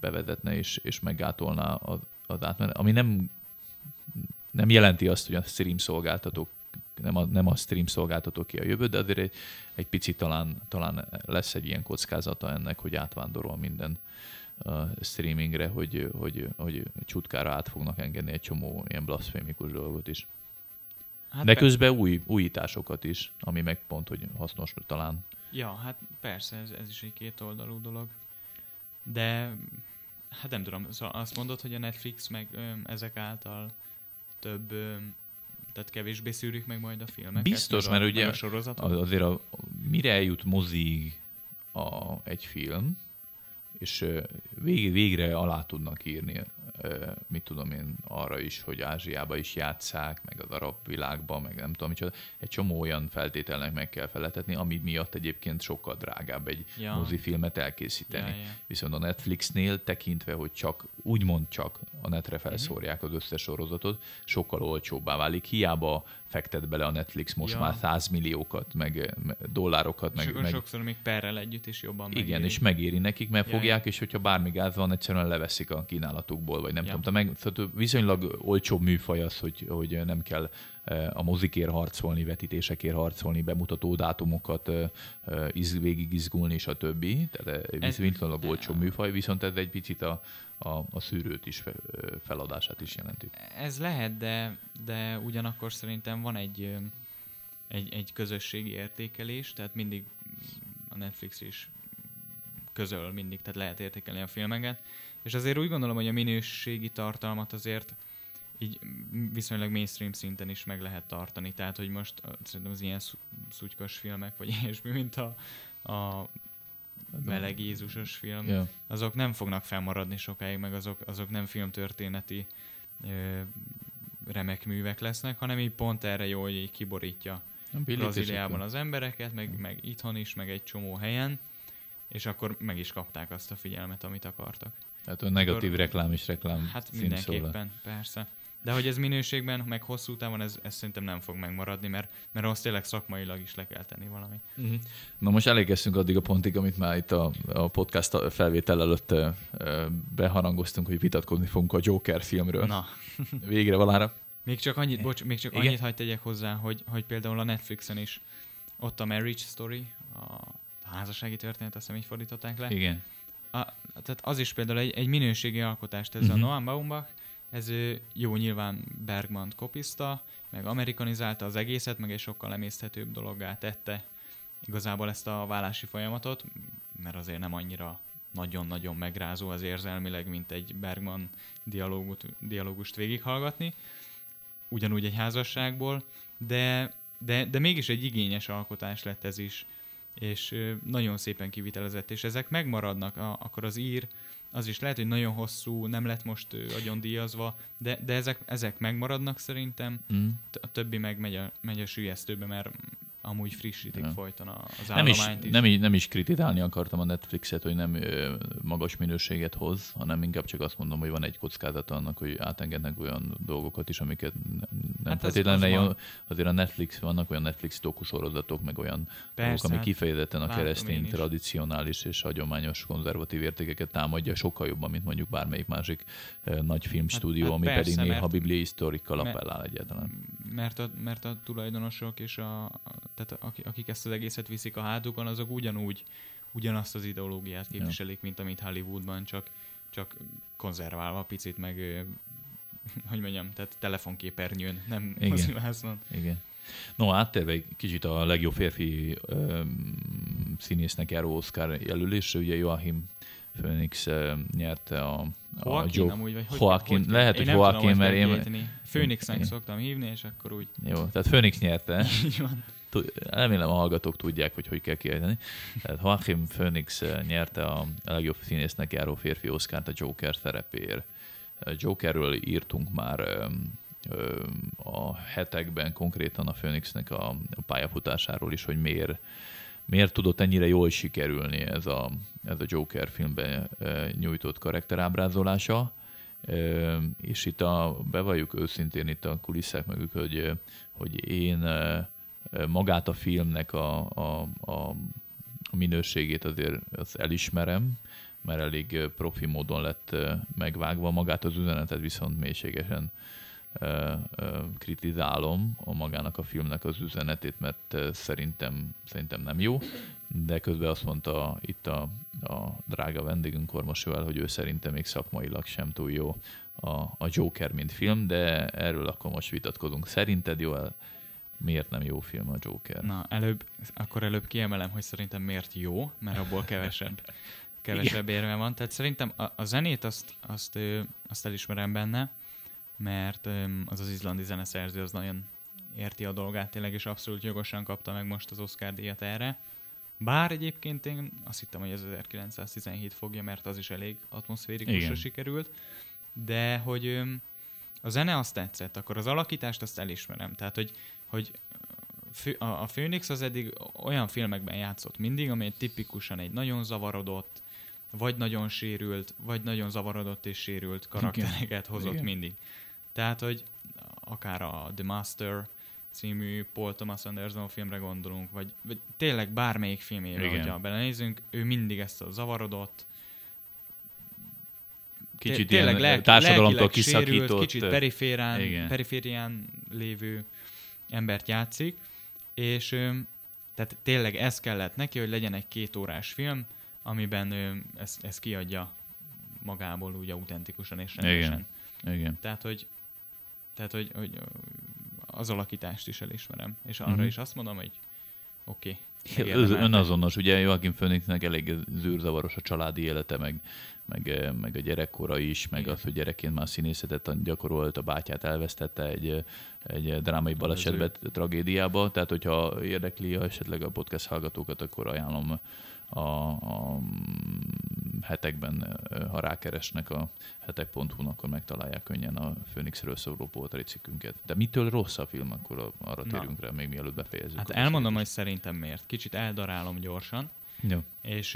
bevezetne és, és meggátolná az, az átmenet, ami nem, nem jelenti azt, hogy a stream szolgáltatók nem a, nem a stream szolgáltató ki a jövő, de azért egy, egy picit talán, talán lesz egy ilyen kockázata ennek, hogy átvándorol minden a streamingre, hogy, hogy, hogy csutkára át fognak engedni egy csomó ilyen blasfémikus dolgot is. Hát De közben új, újításokat is, ami meg pont, hogy hasznos talán. Ja, hát persze, ez, ez is egy két oldalú dolog. De hát nem tudom, szóval azt mondod, hogy a Netflix meg ö, ezek által több, ö, tehát kevésbé szűrik meg majd a filmeket. Biztos, mert a, ugye a azért a, mire eljut mozig a, egy film, és vég, végre alá tudnak írni mit tudom én, arra is, hogy Ázsiába is játszák, meg az arab világba, meg nem tudom micsoda. Egy csomó olyan feltételnek meg kell feletetni, ami miatt egyébként sokkal drágább egy ja. mozifilmet elkészíteni. Ja, ja. Viszont a Netflixnél tekintve, hogy csak, úgymond csak a netre felszórják az összes sorozatot, sokkal olcsóbbá válik. Hiába fektet bele a Netflix most ja. már 100 milliókat, meg dollárokat. Meg, meg, sokszor még perrel együtt is jobban megéri. Igen, és megéri nekik, mert ja, fogják, ja. és hogyha bármi gáz van, egyszerűen leveszik a kínálatukból, vagy nem ja. tudom. Meg, szóval viszonylag olcsóbb műfaj az, hogy, hogy nem kell a mozikért harcolni, vetítésekért harcolni, bemutató dátumokat iz, végig izgulni, és a többi. Tehát ez viszonylag olcsó műfaj, viszont ez egy picit a, a, a szűrőt is feladását is jelenti. Ez lehet, de, de ugyanakkor szerintem van egy, egy, egy közösségi értékelés, tehát mindig a Netflix is közöl mindig, tehát lehet értékelni a filmeket, és azért úgy gondolom, hogy a minőségi tartalmat azért így viszonylag mainstream szinten is meg lehet tartani. Tehát, hogy most szerintem az ilyen szutykos filmek, vagy ilyesmi, mint a, a meleg Jézusos film, yeah. azok nem fognak felmaradni sokáig, meg azok, azok nem filmtörténeti ö, remek művek lesznek, hanem így pont erre jó, hogy így kiborítja Brazíliában az embereket, meg, meg itthon is, meg egy csomó helyen, és akkor meg is kapták azt a figyelmet, amit akartak. Tehát a negatív akkor, reklám is reklám Hát mindenképpen, persze. De hogy ez minőségben, meg hosszú távon, ez, ez szerintem nem fog megmaradni, mert, mert azt tényleg szakmailag is le kell tenni valami. Uh-huh. Na most elégeztünk addig a pontig, amit már itt a, a podcast felvétel előtt beharangoztunk, hogy vitatkozni fogunk a Joker filmről. Na. Végre valára. Még csak annyit, bocs, még csak Igen? annyit hagyd tegyek hozzá, hogy, hogy például a Netflixen is ott a Marriage Story, a házassági történet, azt hiszem így fordították le. Igen. A, tehát az is például egy, egy minőségi alkotást, ez uh-huh. a Noam Baumbach, ez jó nyilván Bergman kopizta, meg amerikanizálta az egészet, meg egy sokkal emészthetőbb dologgá tette igazából ezt a vállási folyamatot, mert azért nem annyira nagyon-nagyon megrázó az érzelmileg, mint egy Bergman dialógut, dialógust végighallgatni, ugyanúgy egy házasságból, de, de, de mégis egy igényes alkotás lett ez is, és nagyon szépen kivitelezett, és ezek megmaradnak, a, akkor az ír az is lehet, hogy nagyon hosszú, nem lett most agyon díjazva, de, de ezek, ezek megmaradnak szerintem, mm. a többi meg megy a, megy a sülyeztőbe, mert amúgy frissítik ja. folyton az nem is, is. Nem, is, nem is kritizálni akartam a Netflixet, hogy nem ö, magas minőséget hoz, hanem inkább csak azt mondom, hogy van egy kockázata annak, hogy átengednek olyan dolgokat is, amiket nem hát feltétlenül. Az azért a Netflix, vannak olyan Netflix dokusorozatok, meg olyan Persze, dolgok, ami hát kifejezetten a keresztény, tradicionális és hagyományos konzervatív értékeket támadja sokkal jobban, mint mondjuk bármelyik másik ö, nagy filmstúdió, hát, hát ami persze, pedig néha bibliai sztorikkal appellál egyáltalán. Mert a, mert a tulajdonosok és a tehát akik ezt az egészet viszik a hátukon, azok ugyanúgy, ugyanazt az ideológiát képviselik, mint amit Hollywoodban, csak, csak konzerválva picit, meg hogy mondjam, tehát telefonképernyőn, nem mozivászon. Igen. No, áttérve egy kicsit a legjobb férfi ö, színésznek járó Oscar jelölésre, ugye Joachim Phoenix uh, nyerte a, a Joaquin, Joe, amúgy, vagy hogy, Joaquin, hogy, lehet, hogy Joaquin, mert én... Phoenixnek szoktam hívni, és akkor úgy... Jó, tehát Phoenix nyerte. Így van remélem a hallgatók tudják, hogy hogy kell kiejteni. Tehát Joachim Phoenix nyerte a legjobb színésznek járó férfi Oscar-t a Joker szerepéért. Jokerről írtunk már a hetekben konkrétan a Phoenixnek a pályafutásáról is, hogy miért, miért tudott ennyire jól sikerülni ez a, ez a Joker filmben nyújtott karakterábrázolása. És itt a, bevalljuk őszintén itt a kulisszák mögük, hogy, hogy én magát a filmnek a, a, a minőségét azért az elismerem, mert elég profi módon lett megvágva, magát az üzenetet viszont mélységesen kritizálom a magának a filmnek az üzenetét, mert szerintem, szerintem nem jó, de közben azt mondta itt a, a drága vendégünk Kormosővel, hogy ő szerintem még szakmailag sem túl jó a, a Joker, mint film, de erről akkor most vitatkozunk. Szerinted jó miért nem jó film a Joker? Na, előbb, akkor előbb kiemelem, hogy szerintem miért jó, mert abból kevesebb, kevesebb érve van. Tehát szerintem a, a zenét azt, azt, azt elismerem benne, mert az az izlandi zeneszerző az nagyon érti a dolgát tényleg, és abszolút jogosan kapta meg most az Oscar díjat erre. Bár egyébként én azt hittem, hogy ez 1917 fogja, mert az is elég atmoszférikusra sikerült. de hogy a zene azt tetszett, akkor az alakítást azt elismerem. Tehát, hogy, hogy a, a Phoenix az eddig olyan filmekben játszott mindig, amely tipikusan egy nagyon zavarodott, vagy nagyon sérült, vagy nagyon zavarodott és sérült karaktereket hozott Igen. mindig. Tehát, hogy akár a The Master című Paul Thomas Anderson filmre gondolunk, vagy, vagy tényleg bármelyik filmére, Igen. hogyha belenézünk, ő mindig ezt a zavarodott, kicsit tényleg ilyen társadalomtól kiszakított, sérült, kicsit periférián, periférián lévő embert játszik, és tehát tényleg ez kellett neki, hogy legyen egy két órás film, amiben ő ezt, ezt kiadja magából úgy autentikusan és rendesen. Igen. Igen. Tehát, hogy, tehát hogy, hogy az alakítást is elismerem, és arra uh-huh. is azt mondom, hogy oké. Okay, Önazonos, ugye Joachim Phoenixnek elég zűrzavaros a családi élete, meg, meg, meg a gyerekkora is, meg Igen. az, hogy gyerekként már színészetet gyakorolt, a bátyát elvesztette egy, egy drámai balesetbe, tragédiába, tehát hogyha érdekli esetleg a podcast hallgatókat, akkor ajánlom a, a hetekben, ha rákeresnek a hetek.hu-n, akkor megtalálják könnyen a Phoenixről szóló poltari cikkünket. De mitől rossz a film, akkor arra Na. térünk rá, még mielőtt befejezzük. Hát elmondom, hogy szerintem miért. Kicsit eldarálom gyorsan. Jó. És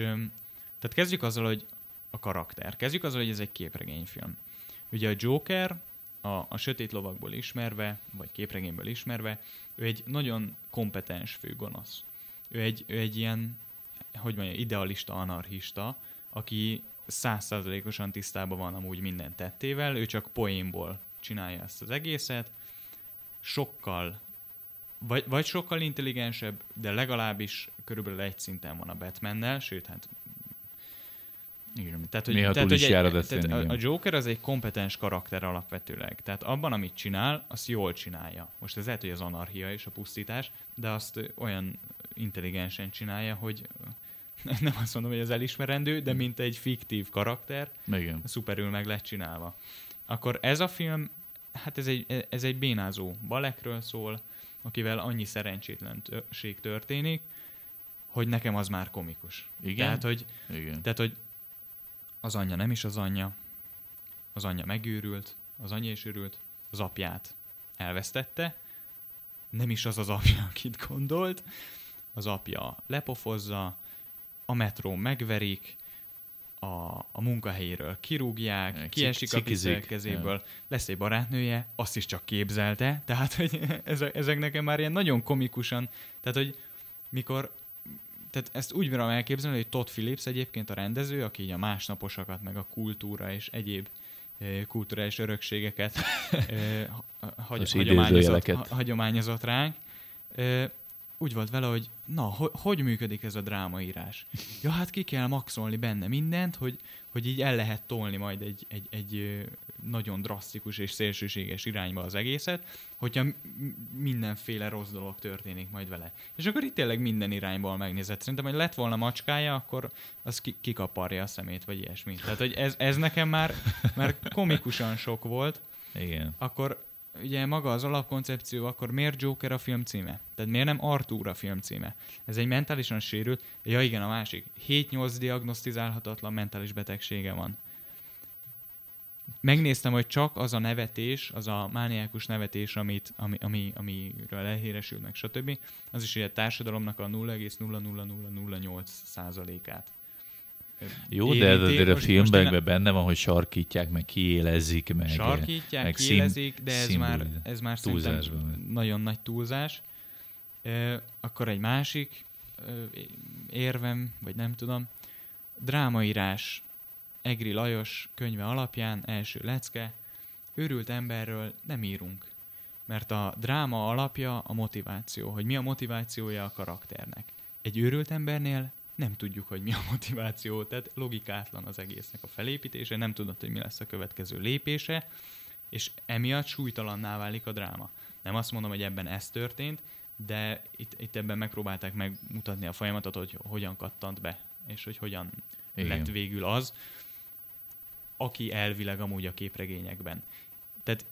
tehát kezdjük azzal, hogy a karakter. Kezdjük azzal, hogy ez egy képregényfilm. Ugye a Joker, a, a Sötét Lovakból ismerve, vagy képregényből ismerve, ő egy nagyon kompetens főgonosz. Ő egy, ő egy ilyen hogy mondja, idealista, anarchista, aki százszázalékosan tisztában van amúgy minden tettével, ő csak poénból csinálja ezt az egészet, sokkal, vagy, vagy sokkal intelligensebb, de legalábbis körülbelül egy szinten van a Batmannel, sőt, hát igen. Tehát, hogy, Néha tehát, túl is hogy, jár a, tehát a, a Joker az egy kompetens karakter alapvetőleg. Tehát abban, amit csinál, azt jól csinálja. Most ez lehet, hogy az anarchia és a pusztítás, de azt olyan intelligensen csinálja, hogy nem azt mondom, hogy ez elismerendő, de mint egy fiktív karakter, Igen. szuperül meg lett csinálva. Akkor ez a film, hát ez egy, ez egy bénázó balekről szól, akivel annyi szerencsétlenség történik, hogy nekem az már komikus. Igen? Tehát, hogy, Igen. Tehát, hogy az anyja nem is az anyja, az anyja megőrült, az anyja is őrült, az apját elvesztette, nem is az az apja, akit gondolt, az apja lepofozza, a metró megverik, a, a munkahelyéről kirúgják, Cik, kiesik a kezéből, ja. lesz egy barátnője, azt is csak képzelte, tehát hogy ezek nekem már ilyen nagyon komikusan, tehát hogy mikor tehát ezt úgy bírom elképzelni, hogy Todd Phillips egyébként a rendező, aki így a másnaposakat, meg a kultúra és egyéb kulturális örökségeket hagy, hagyományozott, hagyományozott ránk, úgy volt vele, hogy na, hogy, hogy működik ez a drámaírás? Ja, hát ki kell maxolni benne mindent, hogy, hogy így el lehet tolni majd egy, egy, egy nagyon drasztikus és szélsőséges irányba az egészet, hogyha mindenféle rossz dolog történik majd vele. És akkor itt tényleg minden irányból megnézett. Szerintem, hogy lett volna macskája, akkor az ki, kikaparja a szemét, vagy ilyesmi. Tehát, hogy ez, ez nekem már, már komikusan sok volt. Igen. Akkor ugye maga az alapkoncepció, akkor miért Joker a film címe? Tehát miért nem Arthur a film címe? Ez egy mentálisan sérült, ja igen, a másik, 7-8 diagnosztizálhatatlan mentális betegsége van. Megnéztem, hogy csak az a nevetés, az a mániákus nevetés, amit, ami, ami, amiről elhíresült meg, stb. Az is ugye a társadalomnak a 0,00008 százalékát jó, de ez azért a filmben nem... benne van, hogy sarkítják, meg kiélezik, meg Sarkítják, meg kiélezik, szim, de ez már, ez már szerintem nagyon nagy túlzás. E, akkor egy másik e, érvem, vagy nem tudom, drámaírás Egri Lajos könyve alapján, első lecke, őrült emberről nem írunk. Mert a dráma alapja a motiváció, hogy mi a motivációja a karakternek. Egy őrült embernél nem tudjuk, hogy mi a motiváció, tehát logikátlan az egésznek a felépítése, nem tudod, hogy mi lesz a következő lépése, és emiatt súlytalanná válik a dráma. Nem azt mondom, hogy ebben ez történt, de itt, itt ebben megpróbálták megmutatni a folyamatot, hogy hogyan kattant be, és hogy hogyan Igen. lett végül az, aki elvileg amúgy a képregényekben. Tehát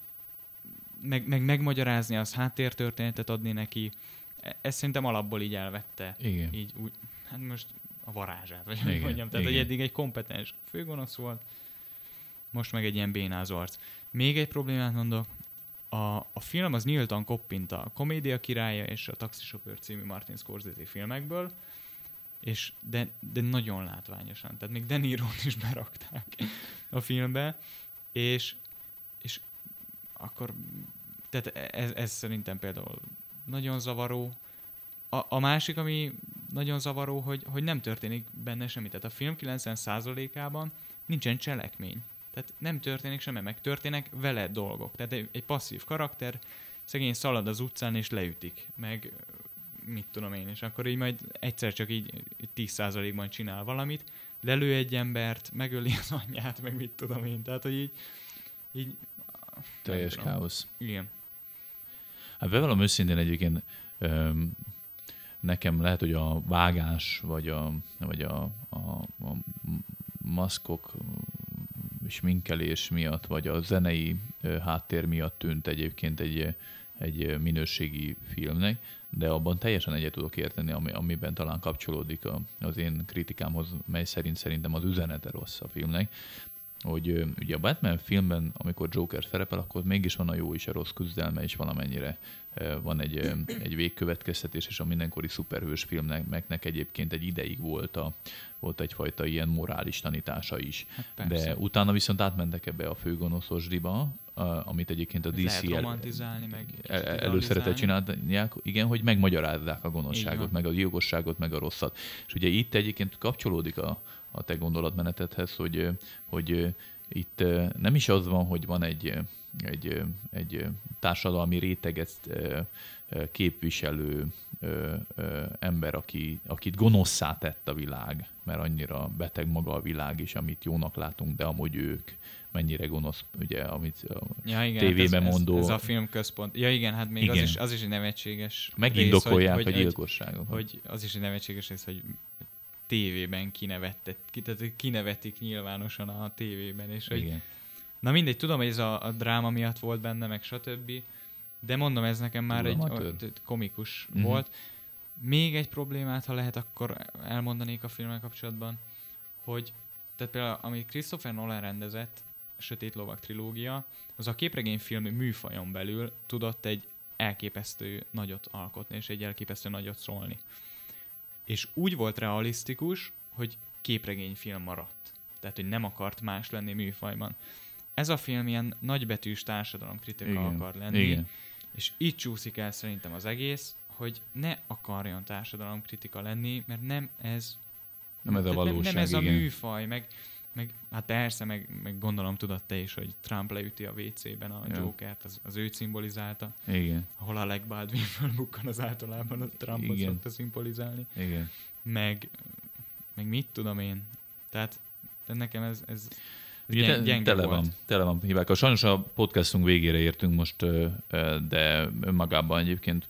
meg, meg megmagyarázni, az háttértörténetet adni neki, e, ezt szerintem alapból így elvette. Igen. Így úgy, hát most a varázsát, vagy igen, mondjam. Tehát, igen. hogy eddig egy kompetens főgonosz volt, most meg egy ilyen bénáz arc. Még egy problémát mondok, a, a film az nyíltan koppint a Komédia királya és a Taxisofőr című Martin Scorsese filmekből, és de, de nagyon látványosan. Tehát még Deniro is berakták a filmbe, és, és akkor tehát ez, ez szerintem például nagyon zavaró. A, a másik, ami nagyon zavaró, hogy, hogy nem történik benne semmi. Tehát a film 90%-ában nincsen cselekmény. Tehát nem történik semmi, meg történnek vele dolgok. Tehát egy, egy passzív karakter, szegény szalad az utcán és leütik, meg mit tudom én, és akkor így majd egyszer csak így 10%-ban csinál valamit, lelő egy embert, megöli az anyját, meg mit tudom én, tehát hogy így, így teljes káosz. Igen. Hát bevallom őszintén egyébként öm, nekem lehet, hogy a vágás, vagy a, vagy a, a, a maszkok és minkelés miatt, vagy a zenei háttér miatt tűnt egyébként egy, egy minőségi filmnek, de abban teljesen egyet tudok érteni, ami, amiben talán kapcsolódik az én kritikámhoz, mely szerint szerintem az üzenete rossz a filmnek, hogy ugye a Batman filmben, amikor Joker szerepel, akkor mégis van a jó és a rossz küzdelme, és valamennyire van egy, egy végkövetkeztetés, és a mindenkori szuperhős filmnek egyébként egy ideig volt, a, volt egyfajta ilyen morális tanítása is. Hát De utána viszont átmentek ebbe a főgonoszosdiba, amit egyébként a DC el, romantizálni, meg előszeretet csinálják, igen, hogy megmagyarázzák a gonoszságot, meg a jogosságot, meg a rosszat. És ugye itt egyébként kapcsolódik a, a te gondolatmenetedhez, hogy, hogy itt nem is az van, hogy van egy, egy, egy társadalmi réteget képviselő ember, aki, akit gonoszszá tett a világ, mert annyira beteg maga a világ is, amit jónak látunk, de amúgy ők mennyire gonosz, ugye, amit a ja, igen, tévében hát ez, mondó. Ez, ez a film központ. Ja igen, hát még igen. Az, is, az is egy nevetséges Megindokolják rész, hogy, a gyilkosságot. Hogy, hogy, az is egy nevetséges rész, hogy tévében kinevettek, tehát kinevetik nyilvánosan a tévében, és hogy Igen. Na mindegy, tudom, hogy ez a, a dráma miatt volt benne, meg stb. De mondom, ez nekem már egy, egy komikus uh-huh. volt. Még egy problémát, ha lehet, akkor elmondanék a filmmel kapcsolatban, hogy tehát például, amit Christopher Nolan rendezett, Sötét Lovak trilógia, az a képregényfilm műfajon belül tudott egy elképesztő nagyot alkotni, és egy elképesztő nagyot szólni és úgy volt realisztikus, hogy képregényfilm maradt. Tehát, hogy nem akart más lenni műfajban. Ez a film ilyen nagybetűs társadalomkritika Igen. akar lenni, Igen. és így csúszik el szerintem az egész, hogy ne akarjon társadalomkritika lenni, mert nem ez nem ez a valóság, nem, nem ez a igen. műfaj, meg, meg hát persze, meg, meg gondolom tudod te is, hogy Trump leüti a WC-ben a ja. Jokert, az, az ő szimbolizálta. Igen. Ahol a Baldwin fölbukkan, az általában a Trumpot Igen. szokta szimbolizálni. Igen. Meg, meg mit tudom én. Tehát de nekem ez, ez Ugye gyeng, gyenge tele volt. van, tele van hívák. Sajnos a podcastunk végére értünk most, de önmagában egyébként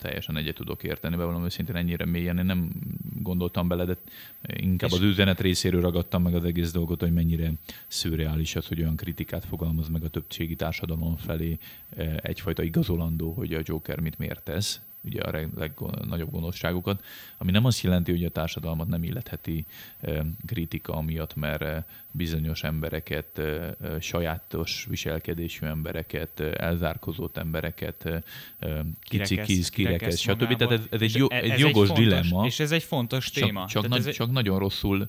teljesen egyet tudok érteni, bevallom őszintén ennyire mélyen, én nem gondoltam bele, de inkább és az üzenet részéről ragadtam meg az egész dolgot, hogy mennyire szürreális az, hogy olyan kritikát fogalmaz meg a többségi társadalom felé eh, egyfajta igazolandó, hogy a Joker mit miért tesz, ugye a legnagyobb gonoszságokat, ami nem azt jelenti, hogy a társadalmat nem illetheti kritika miatt, mert bizonyos embereket, sajátos viselkedésű embereket, elzárkozott embereket, kicsikiz, kirekesz, stb. Tehát ez, ez egy, jó, egy ez jogos egy fontos, dilemma. És ez egy fontos téma. Csak, csak, nagy, egy... csak nagyon rosszul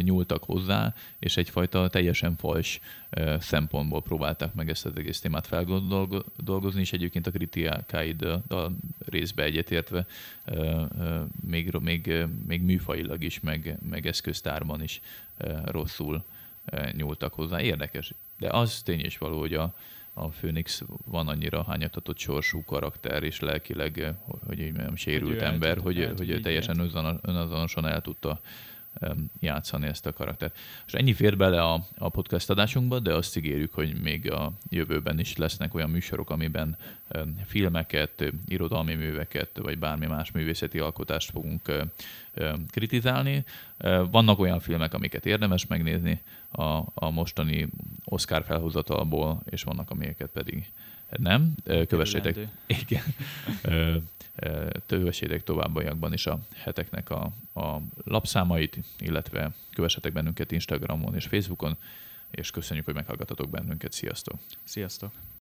nyúltak hozzá, és egyfajta teljesen fals szempontból próbálták meg ezt az egész témát feldolgozni, és egyébként a kritikáid a részbe egyetértve még, még, még műfajilag is, meg, meg eszköztárban is rosszul nyúltak hozzá. Érdekes. De az tény is való, hogy a, a Phoenix van annyira hányatatott sorsú karakter, és lelkileg, hogy így nem sérült hogy ember, hogy, hogy teljesen önazonosan el tudta játszani ezt a karaktert. És ennyi fér bele a, a podcast adásunkba, de azt ígérjük, hogy még a jövőben is lesznek olyan műsorok, amiben filmeket, irodalmi műveket, vagy bármi más művészeti alkotást fogunk kritizálni. Vannak olyan filmek, amiket érdemes megnézni a, a mostani Oscar felhozatalból, és vannak, amiket pedig nem. Kövessétek. Igen kövessétek továbbiakban is a heteknek a, a lapszámait, illetve kövessetek bennünket Instagramon és Facebookon. és köszönjük, hogy meghallgatatok bennünket. Sziasztok! Sziasztok!